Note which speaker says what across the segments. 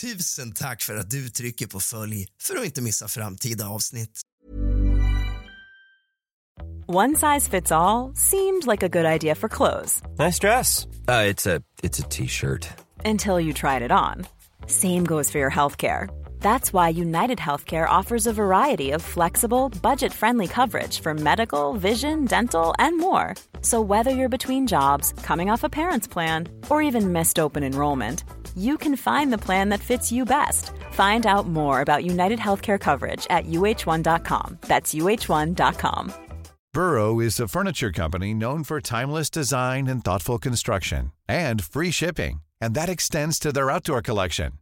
Speaker 1: Tusen tack för att du trycker på följ för att inte missa framtida avsnitt.
Speaker 2: One size fits all seemed like a good idea for clothes
Speaker 3: Nice dress. Uh, it's a it's a t-shirt.
Speaker 2: until you tried it on. Same goes for your healthcare. That's why United Healthcare offers a variety of flexible, budget friendly coverage for medical, vision, dental, and more. So, whether you're between jobs, coming off a parent's plan, or even missed open enrollment, you can find the plan that fits you best. Find out more about United Healthcare coverage at uh1.com. That's uh1.com.
Speaker 4: Burrow is a furniture company known for timeless design and thoughtful construction and free shipping, and that extends to their outdoor collection.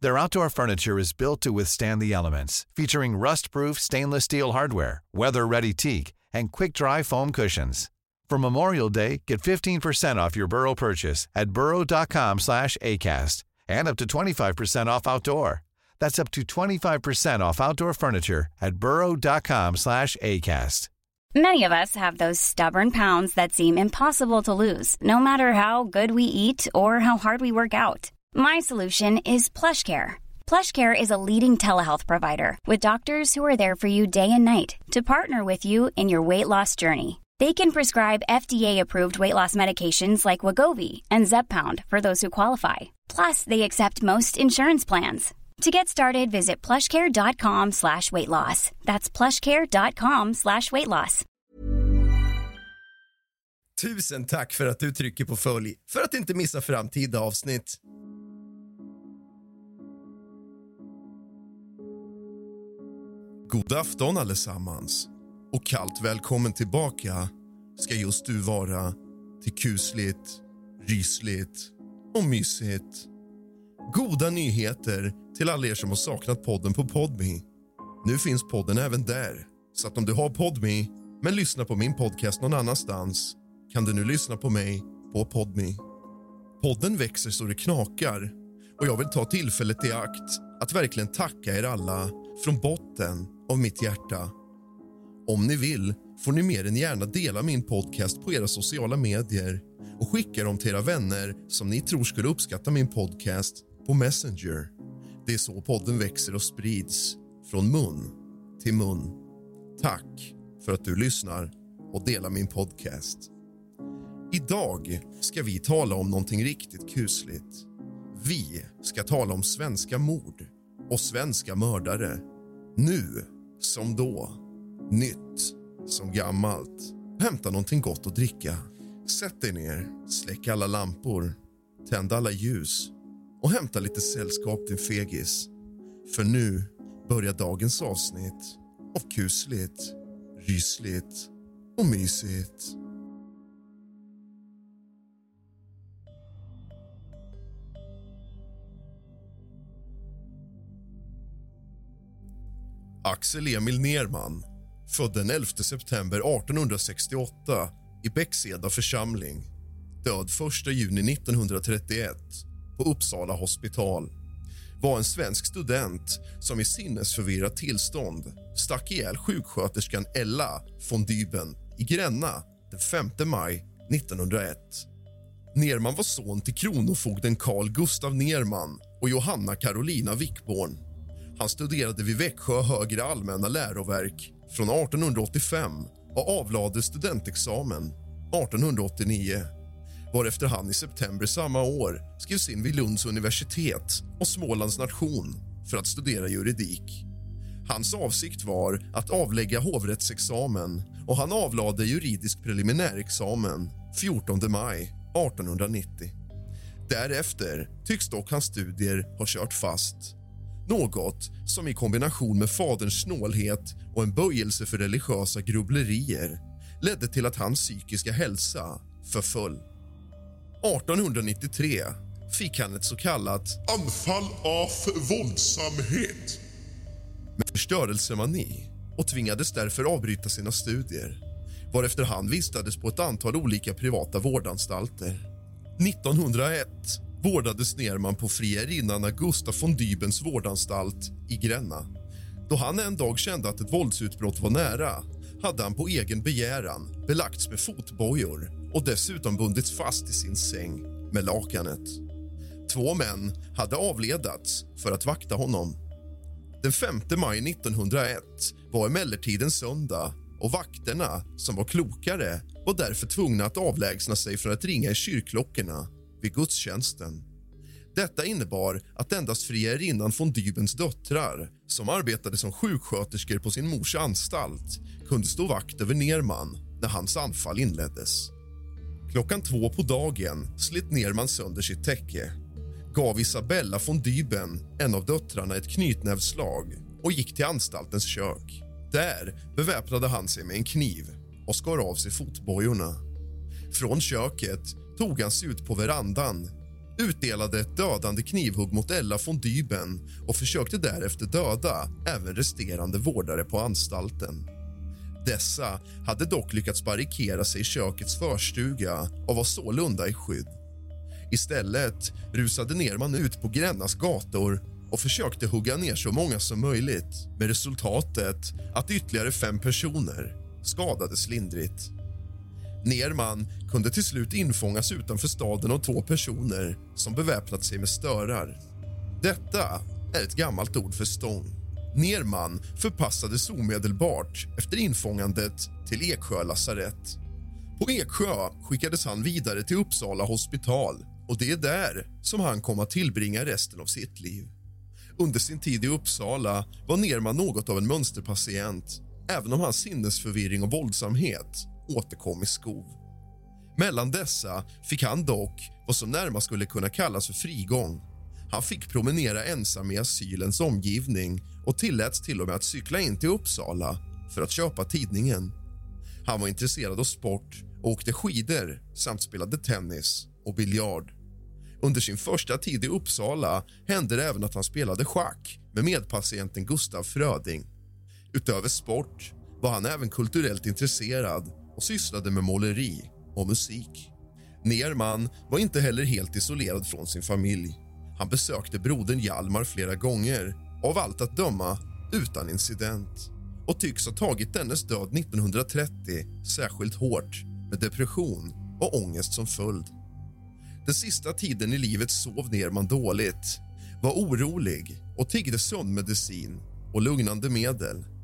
Speaker 4: Their outdoor furniture is built to withstand the elements, featuring rust-proof stainless steel hardware, weather-ready teak, and quick-dry foam cushions. For Memorial Day, get 15% off your Burrow purchase at burrow.com slash ACAST and up to 25% off outdoor. That's up to 25% off outdoor furniture at burrow.com slash ACAST.
Speaker 5: Many of us have those stubborn pounds that seem impossible to lose, no matter how good we eat or how hard we work out. My solution is PlushCare. PlushCare is a leading telehealth provider with doctors who are there for you day and night to partner with you in your weight loss journey. They can prescribe FDA-approved weight loss medications like Wagovi and Zepbound for those who qualify. Plus, they accept most insurance plans. To get started, visit plushcare.com slash weight loss. That's plushcare.com slash weight loss.
Speaker 1: Tusen tack för att du trycker på följ för att inte missa framtida avsnitt. God afton allesammans och kallt välkommen tillbaka ska just du vara till kusligt, rysligt och mysigt. Goda nyheter till alla er som har saknat podden på Podme. Nu finns podden även där, så att om du har Podme men lyssnar på min podcast någon annanstans kan du nu lyssna på mig på Podme. Podden växer så det knakar och jag vill ta tillfället i akt att verkligen tacka er alla från botten av mitt hjärta. Om ni vill får ni mer än gärna dela min podcast på era sociala medier och skicka dem till era vänner som ni tror skulle uppskatta min podcast på Messenger. Det är så podden växer och sprids, från mun till mun. Tack för att du lyssnar och delar min podcast. Idag ska vi tala om någonting riktigt kusligt. Vi ska tala om svenska mord och svenska mördare. Nu som då. Nytt som gammalt. Hämta någonting gott att dricka. Sätt dig ner, släck alla lampor, tänd alla ljus och hämta lite sällskap din fegis. För nu börjar dagens avsnitt av kusligt, rysligt och mysigt. Axel Emil Nerman, född den 11 september 1868 i Bäckseda församling. Död 1 juni 1931 på Uppsala hospital var en svensk student som i sinnesförvirrat tillstånd stack ihjäl sjuksköterskan Ella von Dyben i Gränna den 5 maj 1901. Nerman var son till kronofogden Carl Gustav Nerman och Johanna Carolina Wickborn. Han studerade vid Växjö högre allmänna läroverk från 1885 och avlade studentexamen 1889 varefter han i september samma år skrevs in vid Lunds universitet och Smålands nation för att studera juridik. Hans avsikt var att avlägga hovrättsexamen och han avlade juridisk preliminärexamen 14 maj 1890. Därefter tycks dock hans studier ha kört fast. Något som i kombination med faderns snålhet och en böjelse för religiösa grubblerier ledde till att hans psykiska hälsa förföll. 1893 fick han ett så kallat
Speaker 6: Anfall av våldsamhet.
Speaker 1: med förstörelsemani och tvingades därför avbryta sina studier varefter han vistades på ett antal olika privata vårdanstalter. 1901 vårdades Nerman på friärinnan Augusta von Dybens vårdanstalt i Gränna. Då han en dag kände att ett våldsutbrott var nära hade han på egen begäran belagts med fotbojor och dessutom bundits fast i sin säng med lakanet. Två män hade avledats för att vakta honom. Den 5 maj 1901 var emellertid en söndag och vakterna, som var klokare var därför tvungna att avlägsna sig från att ringa i kyrkklockorna vid gudstjänsten. Detta innebar att endast friärinnan von Dybens döttrar som arbetade som sjuksköterskor på sin mors anstalt kunde stå vakt över Nerman när hans anfall inleddes. Klockan två på dagen slet Nerman sönder sitt täcke gav Isabella von Dyben, en av döttrarna, ett knytnävsslag och gick till anstaltens kök. Där beväpnade han sig med en kniv och skar av sig fotbojorna. Från köket tog han sig ut på verandan utdelade ett dödande knivhugg mot Ella von Dyben och försökte därefter döda även resterande vårdare på anstalten. Dessa hade dock lyckats barrikera sig i kökets förstuga och var sålunda i skydd. Istället rusade Nerman ut på Grännas gator och försökte hugga ner så många som möjligt med resultatet att ytterligare fem personer skadades lindrigt. Nerman kunde till slut infångas utanför staden av två personer som beväpnat sig med störar. Detta är ett gammalt ord för stång. Nerman förpassades omedelbart efter infångandet till Eksjö lasarett. På Eksjö skickades han vidare till Uppsala hospital och det är där som han kom att tillbringa resten av sitt liv. Under sin tid i Uppsala var Nerman något av en mönsterpatient även om hans sinnesförvirring och våldsamhet återkom i skov. Mellan dessa fick han dock vad som närmast skulle kunna kallas för frigång. Han fick promenera ensam i asylens omgivning och tilläts till och med att cykla in till Uppsala för att köpa tidningen. Han var intresserad av sport och åkte skidor samt spelade tennis och biljard. Under sin första tid i Uppsala hände det även att han spelade schack med medpatienten Gustav Fröding. Utöver sport var han även kulturellt intresserad och sysslade med måleri och musik. Nerman var inte heller helt isolerad från sin familj. Han besökte brodern Hjalmar flera gånger, av allt att döma utan incident och tycks ha tagit dennes död 1930 särskilt hårt med depression och ångest som följd. Den sista tiden i livet sov Nerman dåligt, var orolig och tiggde sömnmedicin och lugnande medel.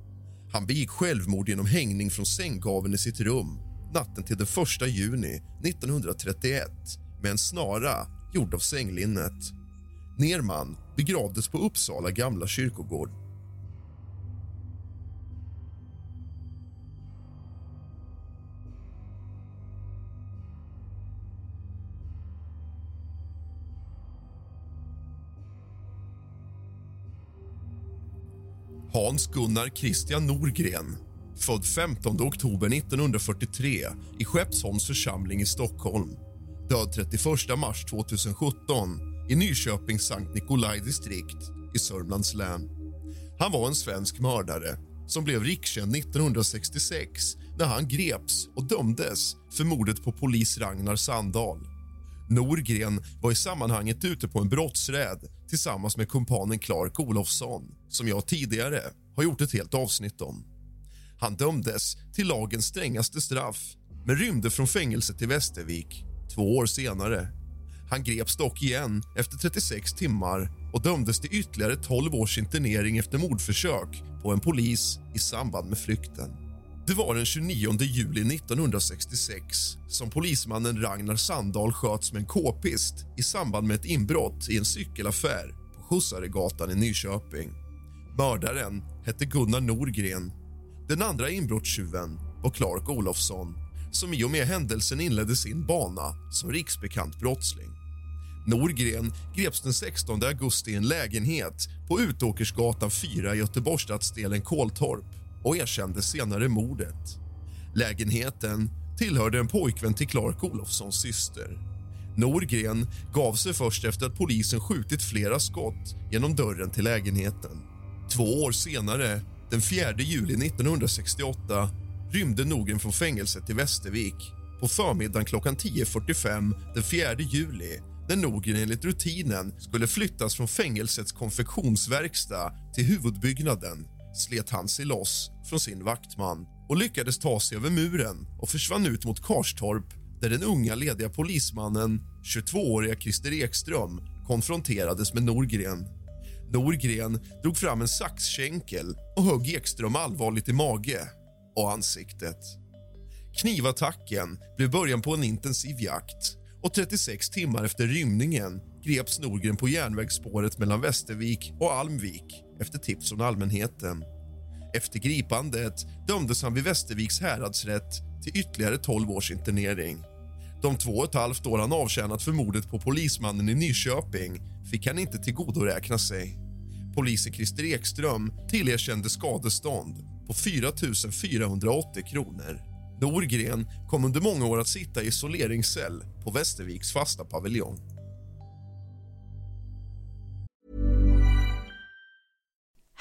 Speaker 1: Han begick självmord genom hängning från sänggaveln i sitt rum natten till den 1 juni 1931 med en snara gjord av sänglinnet. Nerman begravdes på Uppsala gamla kyrkogård. Hans Gunnar Christian Norgren född 15 oktober 1943 i Skeppsholms församling i Stockholm. Död 31 mars 2017 i Nyköpings Sankt Nikolai distrikt i Sörmlands län. Han var en svensk mördare som blev rikskänd 1966 när han greps och dömdes för mordet på polis Ragnar Sandahl. Norgren var i sammanhanget ute på en brottsräd tillsammans med kumpanen Clark Olofsson som jag tidigare har gjort ett helt avsnitt om. Han dömdes till lagens strängaste straff men rymde från fängelset i Västervik två år senare. Han greps dock igen efter 36 timmar och dömdes till ytterligare 12 års internering efter mordförsök på en polis i samband med flykten. Det var den 29 juli 1966 som polismannen Ragnar Sandahl sköts med en k-pist i samband med ett inbrott i en cykelaffär på Skjutsaregatan i Nyköping. Mördaren hette Gunnar Norgren den andra inbrottstjuven var Clark Olofsson som i och med händelsen inledde sin bana som riksbekant brottsling. Norgren greps den 16 augusti i en lägenhet på Utåkersgatan 4 i Göteborgsstadsdelen Koltorp och erkände senare mordet. Lägenheten tillhörde en pojkvän till Clark Olofssons syster. Norgren gav sig först efter att polisen skjutit flera skott genom dörren till lägenheten. Två år senare den 4 juli 1968 rymde Norgren från fängelset i Västervik på förmiddagen klockan 10.45 den 4 juli när Norgren enligt rutinen skulle flyttas från fängelsets konfektionsverkstad till huvudbyggnaden slet han sig loss från sin vaktman och lyckades ta sig över muren och försvann ut mot Karstorp där den unga lediga polismannen, 22-åriga Christer Ekström konfronterades med Norgren. Norgren drog fram en saxskänkel och högg Ekström allvarligt i mage och ansiktet. Knivattacken blev början på en intensiv jakt och 36 timmar efter rymningen greps Norgren på järnvägsspåret mellan Västervik och Almvik efter tips från allmänheten. Efter gripandet dömdes han vid Västerviks häradsrätt till ytterligare 12 års internering. De två och ett halvt år han avtjänat för mordet på polismannen i Nyköping fick han inte tillgodoräkna sig. Polisen Christer Ekström tillerkände skadestånd på 4 480 kronor. Norgren kom under många år att sitta i isoleringscell på Västerviks fasta paviljong.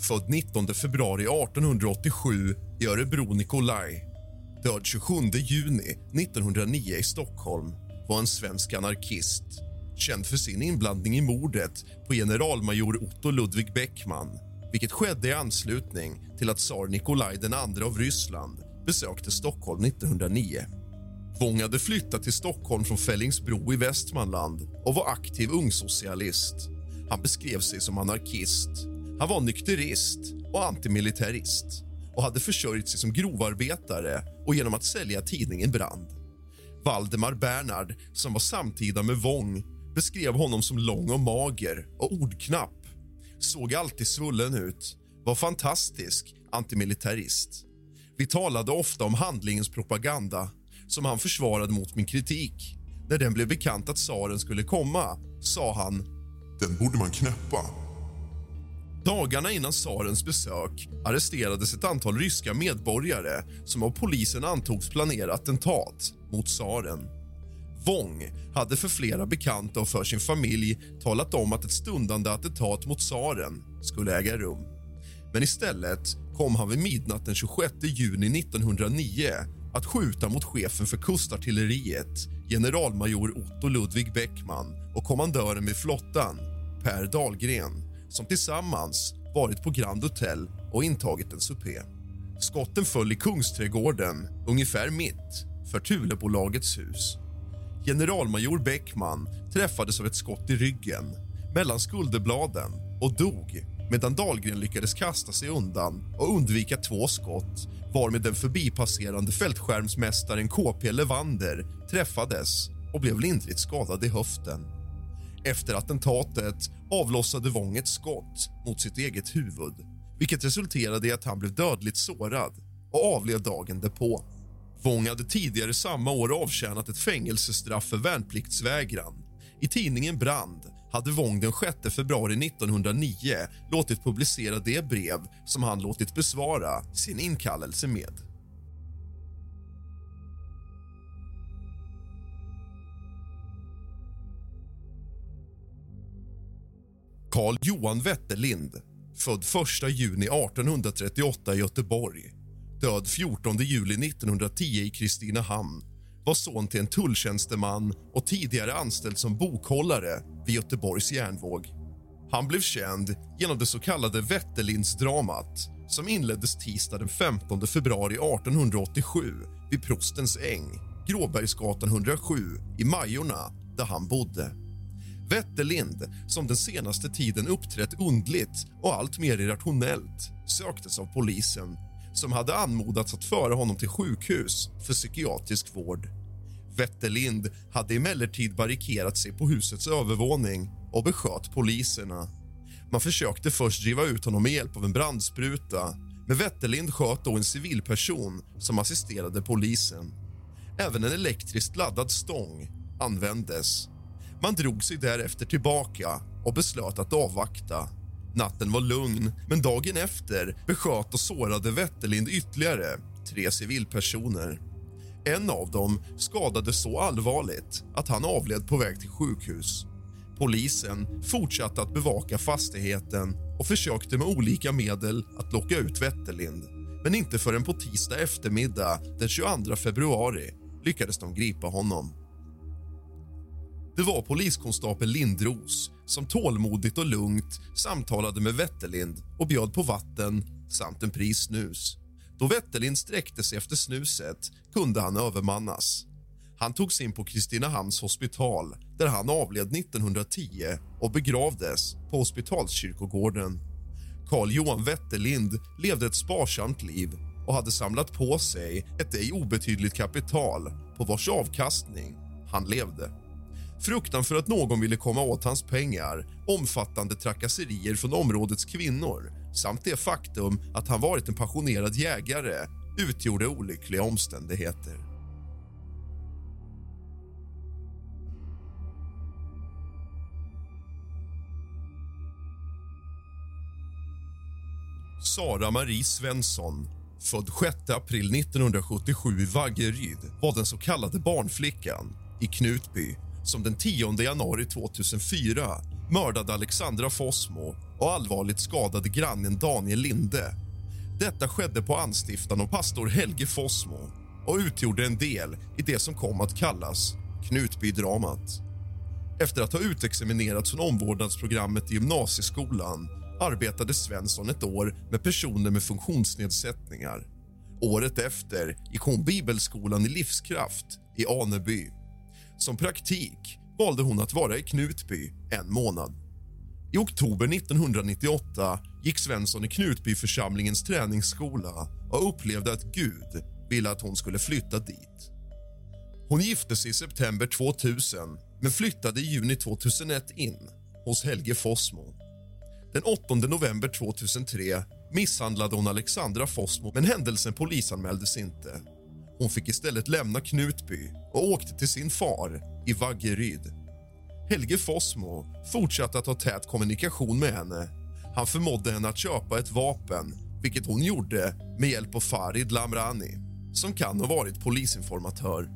Speaker 1: född 19 februari 1887 i Örebro Nikolaj. Död 27 juni 1909 i Stockholm var en svensk anarkist känd för sin inblandning i mordet på generalmajor Otto Ludvig Beckman vilket skedde i anslutning till att tsar Nikolaj II av Ryssland besökte Stockholm 1909. Wång hade flyttat till Stockholm från Fellingsbro i Västmanland och var aktiv ungsocialist. Han beskrev sig som anarkist. Han var nykterist och antimilitarist och hade försörjt sig som grovarbetare och genom att sälja tidningen Brand. Valdemar Bernhard, som var samtida med Wong beskrev honom som lång och mager och ordknapp. Såg alltid svullen ut, var fantastisk antimilitarist. Vi talade ofta om handlingens propaganda som han försvarade mot min kritik. När den blev bekant att tsaren skulle komma sa han
Speaker 6: Den borde man knäppa.
Speaker 1: Dagarna innan tsarens besök arresterades ett antal ryska medborgare som av polisen antogs planera attentat mot tsaren. Wong hade för flera bekanta och för sin familj talat om att ett stundande attentat mot tsaren skulle äga rum. Men istället kom han vid midnatt den 26 juni 1909 att skjuta mot chefen för kustartilleriet generalmajor Otto Ludwig Beckman och kommandören vid flottan, Per Dahlgren som tillsammans varit på Grand Hotel och intagit en supé. Skotten föll i Kungsträdgården, ungefär mitt för Thulebolagets hus. Generalmajor Bäckman träffades av ett skott i ryggen mellan skulderbladen och dog medan Dahlgren lyckades kasta sig undan och undvika två skott varmed den förbipasserande fältskärmsmästaren KP Levander träffades och blev lindrigt skadad i höften. Efter attentatet avlossade Wong ett skott mot sitt eget huvud vilket resulterade i att han blev dödligt sårad och avled dagen därpå. Wong hade tidigare samma år avtjänat ett fängelsestraff för värnpliktsvägran. I tidningen Brand hade Wong den 6 februari 1909 låtit publicera det brev som han låtit besvara sin inkallelse med. Carl Johan Wetterlind, född 1 juni 1838 i Göteborg död 14 juli 1910 i Kristinehamn var son till en tulltjänsteman och tidigare anställd som bokhållare vid Göteborgs järnvåg. Han blev känd genom det så kallade Wetterlindsdramat som inleddes tisdag den 15 februari 1887 vid Prostens äng, Gråbergsgatan 107 i Majorna, där han bodde. Wetterlind, som den senaste tiden uppträtt undligt och allt mer irrationellt söktes av polisen som hade anmodats att föra honom till sjukhus för psykiatrisk vård. Wetterlind hade emellertid barrikerat sig på husets övervåning och besköt poliserna. Man försökte först driva ut honom med hjälp av en brandspruta men Wetterlind sköt då en civilperson som assisterade polisen. Även en elektriskt laddad stång användes. Man drog sig därefter tillbaka och beslöt att avvakta. Natten var lugn, men dagen efter besköt och sårade Wetterlind ytterligare tre civilpersoner. En av dem skadades så allvarligt att han avled på väg till sjukhus. Polisen fortsatte att bevaka fastigheten och försökte med olika medel att locka ut Wetterlind. Men inte förrän på tisdag eftermiddag den 22 februari lyckades de gripa honom. Det var poliskonstapel Lindros som tålmodigt och lugnt samtalade med Wetterlind och bjöd på vatten samt en pris snus. Då Wetterlind sträckte sig efter snuset kunde han övermannas. Han togs in på Kristinehamns hospital där han avled 1910 och begravdes på Hospitalskyrkogården. Carl Johan Wetterlind levde ett sparsamt liv och hade samlat på sig ett ej obetydligt kapital på vars avkastning han levde. Fruktan för att någon ville komma åt hans pengar omfattande trakasserier från områdets kvinnor samt det faktum att han varit en passionerad jägare utgjorde olyckliga omständigheter. Sara Marie Svensson, född 6 april 1977 i Vaggeryd var den så kallade barnflickan i Knutby som den 10 januari 2004 mördade Alexandra Fossmo och allvarligt skadade grannen Daniel Linde. Detta skedde på anstiftan av pastor Helge Fossmo och utgjorde en del i det som kom att kallas Knutbydramat. Efter att ha utexaminerats från omvårdnadsprogrammet i gymnasieskolan arbetade Svensson ett år med personer med funktionsnedsättningar. Året efter gick hon bibelskolan i livskraft i Aneby. Som praktik valde hon att vara i Knutby en månad. I oktober 1998 gick Svensson i Knutbyförsamlingens träningsskola och upplevde att Gud ville att hon skulle flytta dit. Hon gifte sig i september 2000 men flyttade i juni 2001 in hos Helge Fossmo. Den 8 november 2003 misshandlade hon Alexandra Fossmo men händelsen polisanmäldes inte. Hon fick istället lämna Knutby och åkte till sin far i Vaggeryd. Helge Fossmo fortsatte att ha tät kommunikation med henne. Han förmådde henne att köpa ett vapen vilket hon gjorde med hjälp av Farid Lamrani som kan ha varit polisinformatör.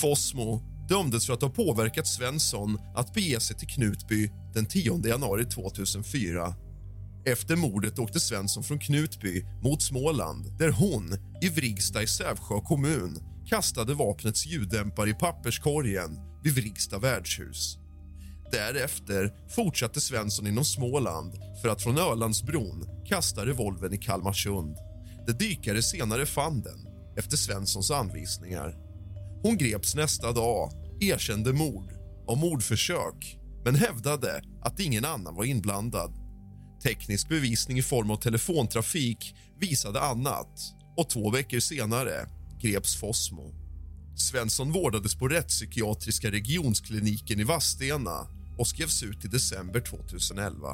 Speaker 1: Fossmo dömdes för att ha påverkat Svensson att bege sig till Knutby den 10 januari 2004. Efter mordet åkte Svensson från Knutby mot Småland där hon, i Vrigsta i Sävsjö kommun kastade vapnets ljuddämpare i papperskorgen vid Vrigsta värdshus. Därefter fortsatte Svensson inom Småland för att från Ölandsbron kasta revolven i Kalmarsund där dykare senare fann den efter Svenssons anvisningar. Hon greps nästa dag, erkände mord och mordförsök men hävdade att ingen annan var inblandad. Teknisk bevisning i form av telefontrafik visade annat och två veckor senare greps Fossmo. Svensson vårdades på rättspsykiatriska regionskliniken i Vadstena och skrevs ut i december 2011.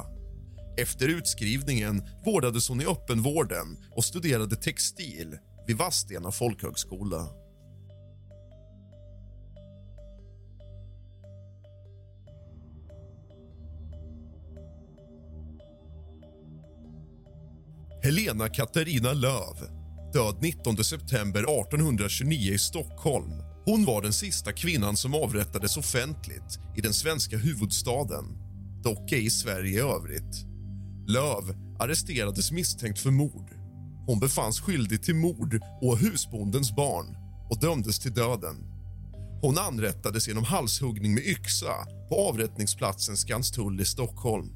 Speaker 1: Efter utskrivningen vårdades hon i öppenvården och studerade textil vid Vadstena folkhögskola. Helena Katarina Löv, död 19 september 1829 i Stockholm. Hon var den sista kvinnan som avrättades offentligt i den svenska huvudstaden, dock ej i Sverige i övrigt. Löv arresterades misstänkt för mord. Hon befanns skyldig till mord och husbondens barn och dömdes till döden. Hon anrättades genom halshuggning med yxa på avrättningsplatsen Skanstull i Stockholm.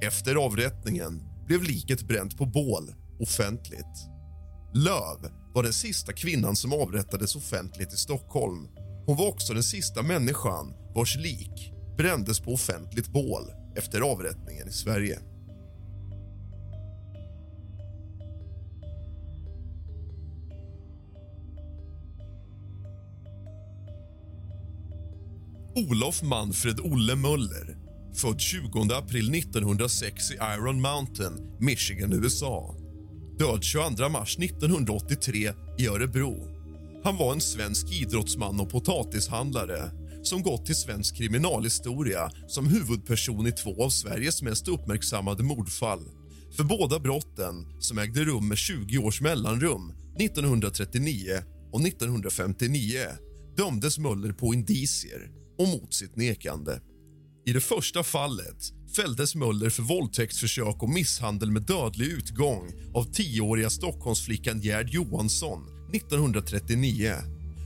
Speaker 1: Efter avrättningen blev liket bränt på bål offentligt. Löv var den sista kvinnan som avrättades offentligt i Stockholm. Hon var också den sista människan vars lik brändes på offentligt bål efter avrättningen i Sverige. Olof Manfred Olle Möller född 20 april 1906 i Iron Mountain, Michigan, USA. Död 22 mars 1983 i Örebro. Han var en svensk idrottsman och potatishandlare som gått till svensk kriminalhistoria som huvudperson i två av Sveriges mest uppmärksammade mordfall. För båda brotten, som ägde rum med 20 års mellanrum 1939 och 1959 dömdes Möller på indicier och mot sitt nekande. I det första fallet fälldes Möller för våldtäktsförsök och misshandel med dödlig utgång av tioåriga Stockholmsflickan Gerd Johansson 1939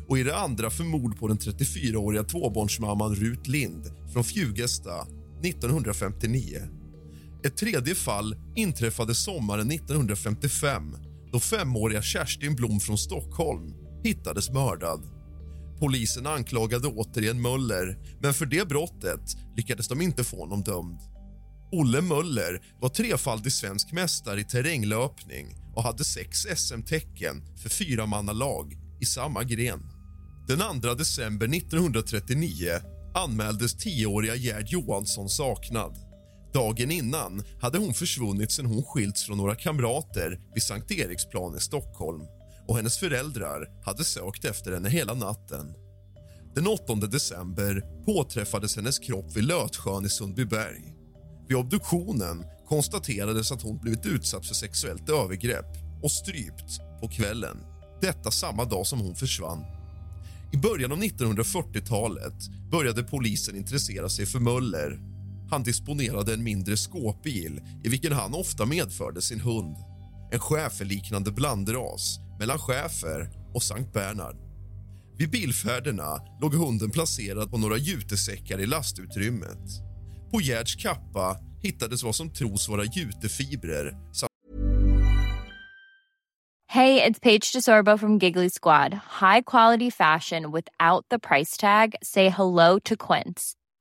Speaker 1: och i det andra för mord på den 34-åriga tvåbarnsmamman Rut Lind från Fjugesta 1959. Ett tredje fall inträffade sommaren 1955 då femåriga Kerstin Blom från Stockholm hittades mördad. Polisen anklagade återigen Möller, men för det brottet lyckades de inte få honom dömd. Olle Möller var trefaldig svensk mästare i terränglöpning och hade sex SM-tecken för fyramannalag i samma gren. Den 2 december 1939 anmäldes tioåriga Gerd Johansson saknad. Dagen innan hade hon försvunnit sen hon skilts från några kamrater vid Sankt Eriksplan i Stockholm och hennes föräldrar hade sökt efter henne hela natten. Den 8 december påträffades hennes kropp vid Lötsjön i Sundbyberg. Vid obduktionen konstaterades att hon blivit utsatt för sexuellt övergrepp och strypt på kvällen. Detta samma dag som hon försvann. I början av 1940-talet började polisen intressera sig för Möller. Han disponerade en mindre skåpbil i vilken han ofta medförde sin hund. En schäferliknande blandras mellan schäfer och Sankt Bernhard. Vid bilfärderna låg hunden placerad på några jutesäckar i lastutrymmet. På Gerds kappa hittades vad som tros vara jutefibrer.
Speaker 7: Hej, det är Paige DeSorbo från Giggly Squad. High quality fashion without the price tag. Say hello to Quince.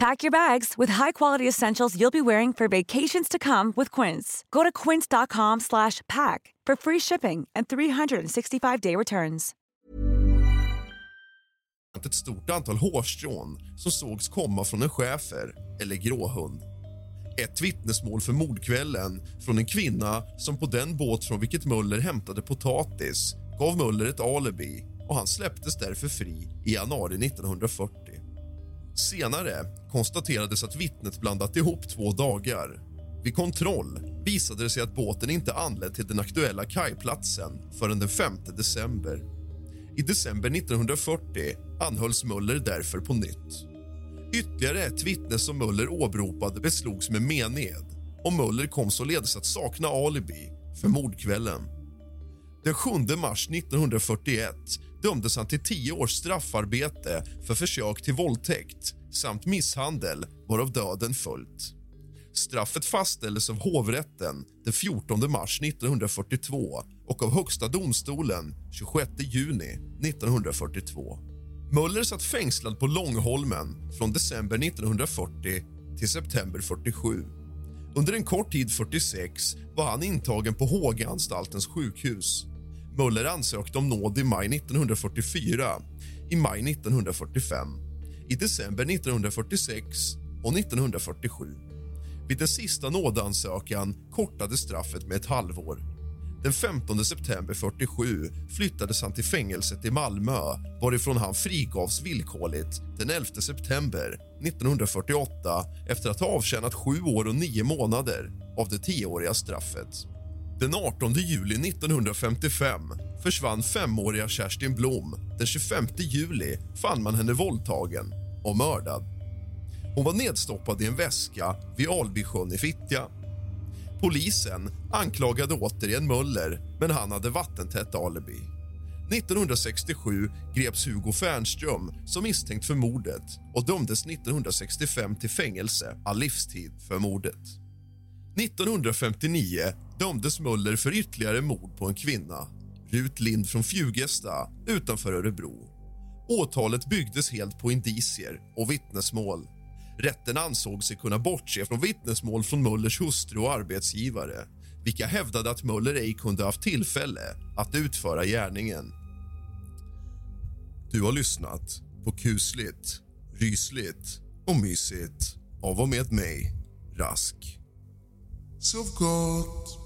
Speaker 8: Pack your bags with high-quality essentials you'll be wearing for vacations to come with Quince. Go to quince.com/pack for free shipping and 365-day returns.
Speaker 1: Ett stort antal hårstrån som sågs komma från en schäfer eller gråhund. Ett vittnesmål för mordkvällen från en kvinna som på den båt från vilket Möller hämtade potatis gav Möller ett alibi och han släpptes därför fri i januari 1940. Senare konstaterades att vittnet blandat ihop två dagar. Vid kontroll visade det sig att båten inte anlänt till den aktuella kajplatsen förrän den 5 december. I december 1940 anhölls Möller därför på nytt. Ytterligare ett vittne som Möller åberopade beslogs med mened och Möller kom således att sakna alibi för mordkvällen. Den 7 mars 1941 dömdes han till tio års straffarbete för försök till våldtäkt samt misshandel varav döden följt. Straffet fastställdes av hovrätten den 14 mars 1942 och av Högsta domstolen 26 juni 1942. Möller satt fängslad på Långholmen från december 1940 till september 47. Under en kort tid 46 var han intagen på Hågeanstaltens sjukhus. Möller ansökte om nåd i maj 1944, i maj 1945, i december 1946 och 1947. Vid den sista nådeansökan kortades straffet med ett halvår. Den 15 september 47 flyttades han till fängelset i Malmö varifrån han frigavs villkorligt den 11 september 1948 efter att ha avtjänat sju år och nio månader av det tioåriga straffet. Den 18 juli 1955 försvann femåriga Kerstin Blom. Den 25 juli fann man henne våldtagen och mördad. Hon var nedstoppad i en väska vid Albysjön i Fittja. Polisen anklagade återigen Möller, men han hade vattentätt alibi. 1967 greps Hugo Fernström som misstänkt för mordet och dömdes 1965 till fängelse all livstid för mordet. 1959 dömdes Möller för ytterligare mord på en kvinna, Rut Lind från Fjugesta utanför Örebro. Åtalet byggdes helt på indicier och vittnesmål. Rätten ansåg sig kunna bortse från vittnesmål från Möllers hustru och arbetsgivare vilka hävdade att Möller ej kunde haft tillfälle att utföra gärningen. Du har lyssnat på kusligt, rysligt och mysigt av och med mig, Rask.
Speaker 6: Sov gott.